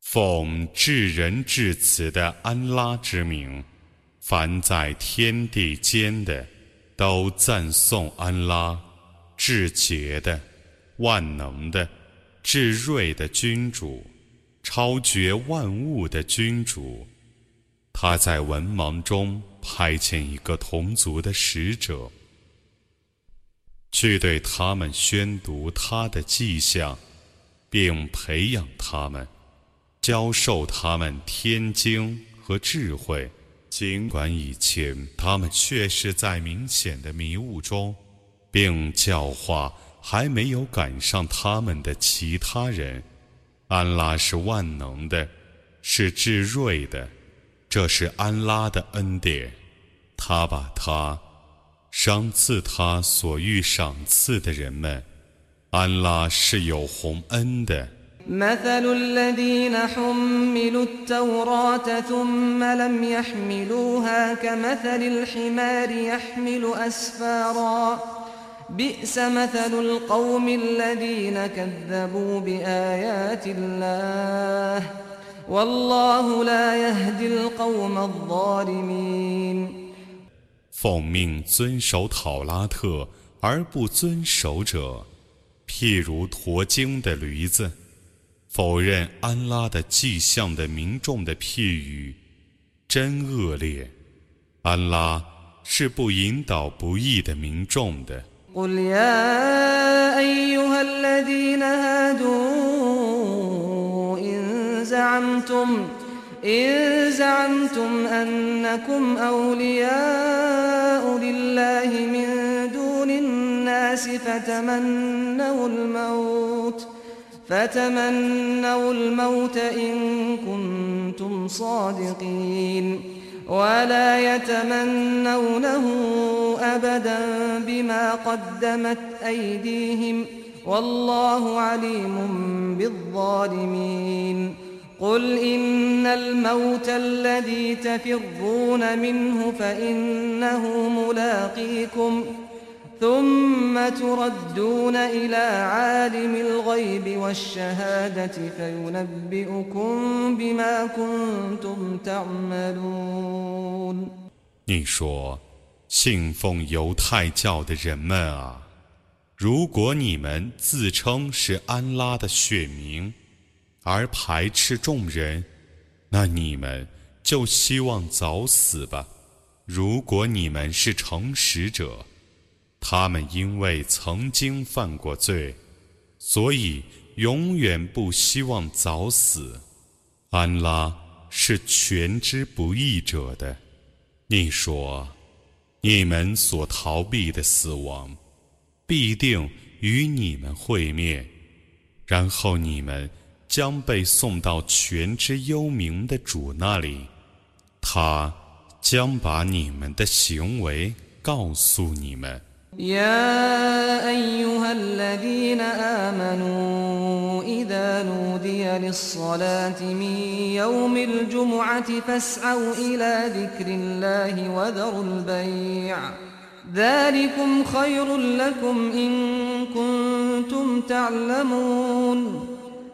奉至仁至慈的安拉之名，凡在天地间的，都赞颂安拉，至洁的、万能的、至睿的君主，超绝万物的君主。他在文盲中派遣一个同族的使者。去对他们宣读他的迹象，并培养他们，教授他们天经和智慧。尽管以前他们却是在明显的迷雾中，并教化还没有赶上他们的其他人。安拉是万能的，是至睿的，这是安拉的恩典。他把他。赏赐他所欲赏赐的人们，安拉是有洪恩的。مثل الذين حملوا التوراة ثم لم يحملوها كمثل الحمار يحمل أسفارا بئس مثل القوم الذين كذبوا بآيات الله والله لا يهدي القوم الظالمين 奉命遵守讨拉特而不遵守者，譬如驮经的驴子；否认安拉的迹象的民众的譬喻，真恶劣。安拉是不引导不义的民众的。إن زعمتم أنكم أولياء لله من دون الناس فتمنوا الموت فتمنوا الموت إن كنتم صادقين. ولا يتمنونه أبدا بما قدمت أيديهم والله عليم بالظالمين. قل إن الموت الذي تفرون منه فإنه ملاقيكم ثم تردون إلى عالم الغيب والشهادة فينبئكم بما كنتم تعملون 你说，信奉犹太教的人们啊，如果你们自称是安拉的选民， 而排斥众人，那你们就希望早死吧。如果你们是诚实者，他们因为曾经犯过罪，所以永远不希望早死。安拉是全知不义者的。你说，你们所逃避的死亡，必定与你们会面，然后你们。将被送到全知幽冥的主那里，他将把你们的行为告诉你们。يا أيها الذين آمنوا إذا نودي للصلاة من يوم الجمعة فاسعوا إلى ذكر الله وذروا البيع ذلكم خير لكم إن كنتم تعلمون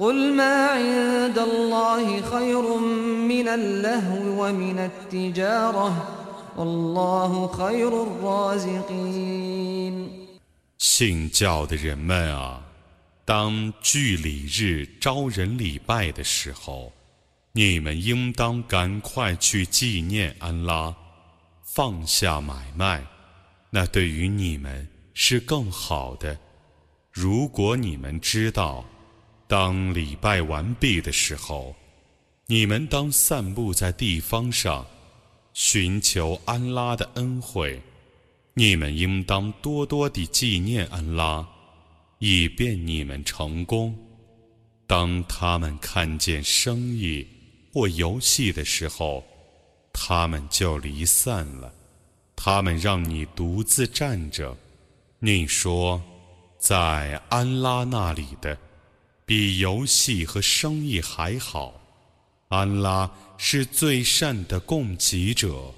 قل ما عند الله خير من اللهو ومن التجارة والله خير الرازقين 信教的人们啊，当聚礼日招人礼拜的时候。你们应当赶快去纪念安拉，放下买卖，那对于你们是更好的。如果你们知道， 当礼拜完毕的时候，你们当散步在地方上，寻求安拉的恩惠。你们应当多多地纪念安拉，以便你们成功。当他们看见生意。或游戏的时候，他们就离散了。他们让你独自站着。你说，在安拉那里的，比游戏和生意还好。安拉是最善的供给者。